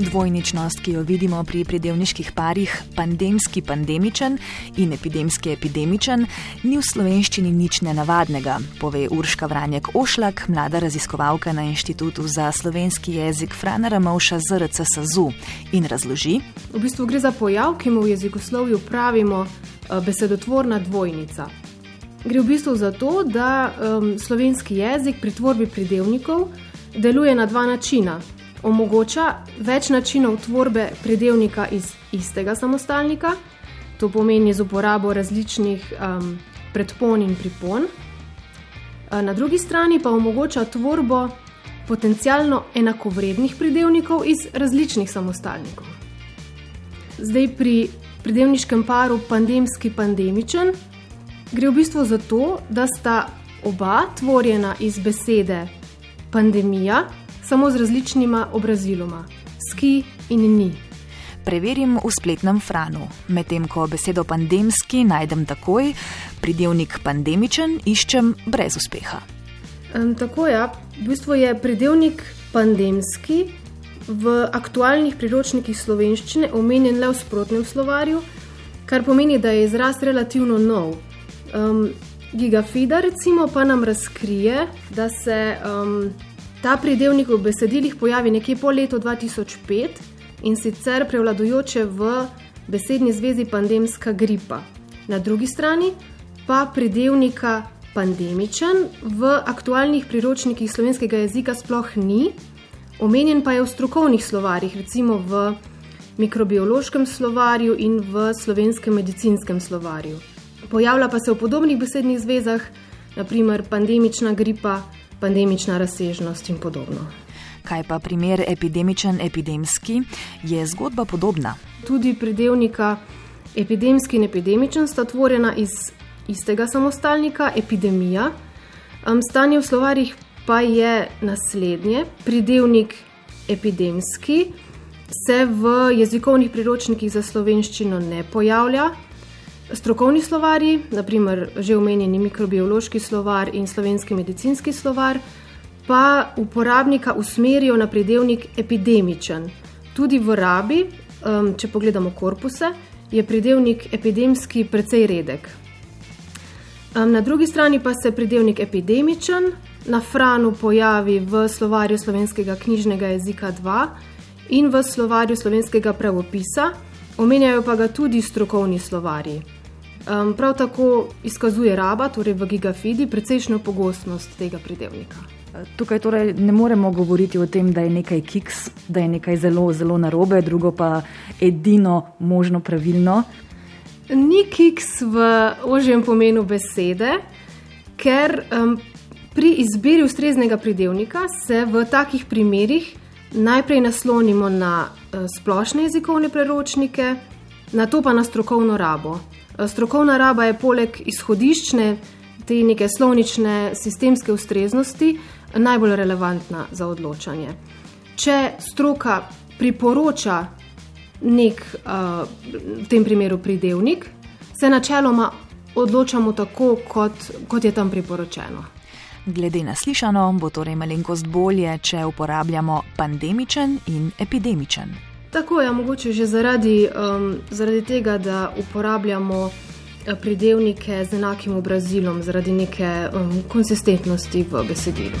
Dvojničnost, ki jo vidimo pri pridevniških parih pandemski pandemičen in epidemski epidemičen, ni v slovenščini nič nenavadnega, pove Urška Vranjek Ošlak, mlada raziskovalka na Inštitutu za slovenski jezik Frana Ramovša ZRC SAZU in razloži. V bistvu gre za pojav, ki mu v jezikoslovju pravimo eh, besedotvorna dvojnica. Gre v bistvu za to, da um, slovenski jezik pri tvorbi pridevnikov deluje na dva načina omogoča več načinov tvorbe pridevnika iz istega samostalnika, to pomeni z uporabo različnih um, predpon in pripon. Na drugi strani pa omogoča tvorbo potencialno enakovrednih pridevnikov iz različnih samostalnikov. Zdaj pri pridevniškem paru pandemski pandemičen gre v bistvu za to, da sta oba tvorjena iz besede pandemija samo z različnima obraziloma, ski in ni. Preverim v spletnem franu, medtem ko besedo pandemski najdem takoj, pridevnik pandemičen iščem brez uspeha. Um, tako ja. v bistvu je pridevnik pandemski v aktualnih priročnikih slovenščine omenjen le v sprotnem slovarju, kar pomeni, da je izraz relativno nov. Um, Gigafida recimo pa nam razkrije, da se um, Ta pridevnik v besedilih pojavi nekje po letu 2005 in sicer prevladujoče v besedni zvezi pandemska gripa. Na drugi strani pa pridevnika pandemičen v aktualnih priročnikih slovenskega jezika sploh ni, omenjen pa je v strokovnih slovarjih, recimo v mikrobiološkem slovarju in v slovenskem medicinskem slovarju. Pojavlja pa se v podobnih besednih zvezah, naprimer pandemična gripa pandemična razsežnost in podobno. Kaj pa primer epidemičen, epidemski, je zgodba podobna? Tudi pridevnika epidemski in epidemičen sta tvorjena iz istega samostalnika, epidemija. Stanje v slovarjih pa je naslednje: pridevnik epidemski se v jezikovnih priročnikih za slovenščino ne pojavlja, Strokovni slovarji, naprimer že omenjeni mikrobiološki slovar in slovenski medicinski slovar, pa uporabnika usmerijo na pridevnik epidemičen. Tudi v rabi, če pogledamo korpuse, je pridevnik epidemski precej redek. Na drugi strani pa se pridevnik epidemičen na franu pojavi v slovarju slovenskega knjižnega jezika 2 in v slovarju slovenskega pravopisa, omenjajo pa ga tudi strokovni slovarji. Um, prav tako izkazuje raba, torej v gigafidi, precejšno pogostnost tega pridevnika. Tukaj torej ne moremo govoriti o tem, da je nekaj kiks, da je nekaj zelo, zelo narobe, drugo pa edino možno pravilno. Ni kiks v ožjem pomenu besede, ker um, pri izbiri ustreznega pridevnika se v takih primerih najprej naslonimo na uh, splošne jezikovne preročnike, na to pa na strokovno rabo. Strokovna raba je poleg izhodiščne, te neke slovnične, sistemske ustreznosti najbolj relevantna za odločanje. Če stroka priporoča nek, v tem primeru, pridevnik, se načeloma odločamo tako, kot, kot je tam priporočeno. Glede na slišano, bo torej malenkost bolje, če uporabljamo pandemičen in epidemičen. Tako je, mogoče že zaradi, um, zaradi tega, da uporabljamo eh, pridevnike z enakim obrazilom, zaradi neke um, konsistentnosti v besedilu.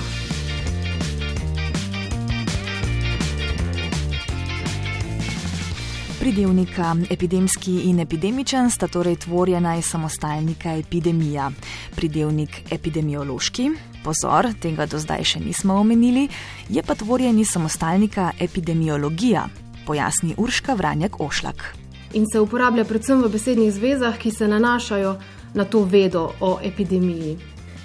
Pridevnika epidemski in epidemičen sta torej tvorjena iz samostalnika epidemija. Pridevnik epidemiološki, pozor, tega do zdaj še nismo omenili, je pa tvorjen iz samostalnika epidemiologija pojasni Urška Vranjak Ošlak. In se uporablja predvsem v besednih zvezah, ki se nanašajo na to vedo o epidemiji.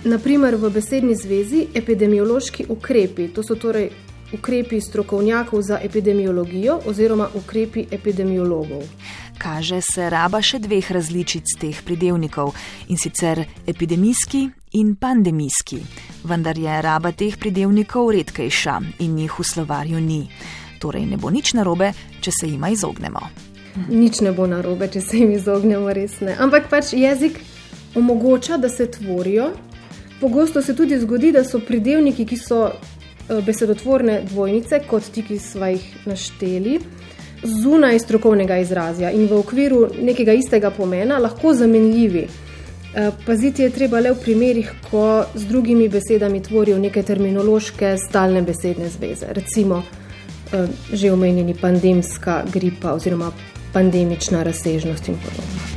Naprimer, v besedni zvezi epidemiološki ukrepi, to so torej ukrepi strokovnjakov za epidemiologijo oziroma ukrepi epidemiologov. Kaže se raba še dveh različic teh pridevnikov in sicer epidemijski in pandemijski, vendar je raba teh pridevnikov redkejša in jih v slovarju ni torej ne bo nič narobe, če se jima izognemo. Nič ne bo narobe, če se jim izognemo, res ne. Ampak pač jezik omogoča, da se tvorijo. Pogosto se tudi zgodi, da so pridevniki, ki so besedotvorne dvojnice, kot ti, ki smo jih našteli, zunaj strokovnega izrazja in v okviru nekega istega pomena, lahko zamenljivi. Paziti je treba le v primerih, ko z drugimi besedami tvorijo neke terminološke stalne besedne zveze. Recimo, že omenjeni pandemska gripa oziroma pandemična razsežnost in podobno.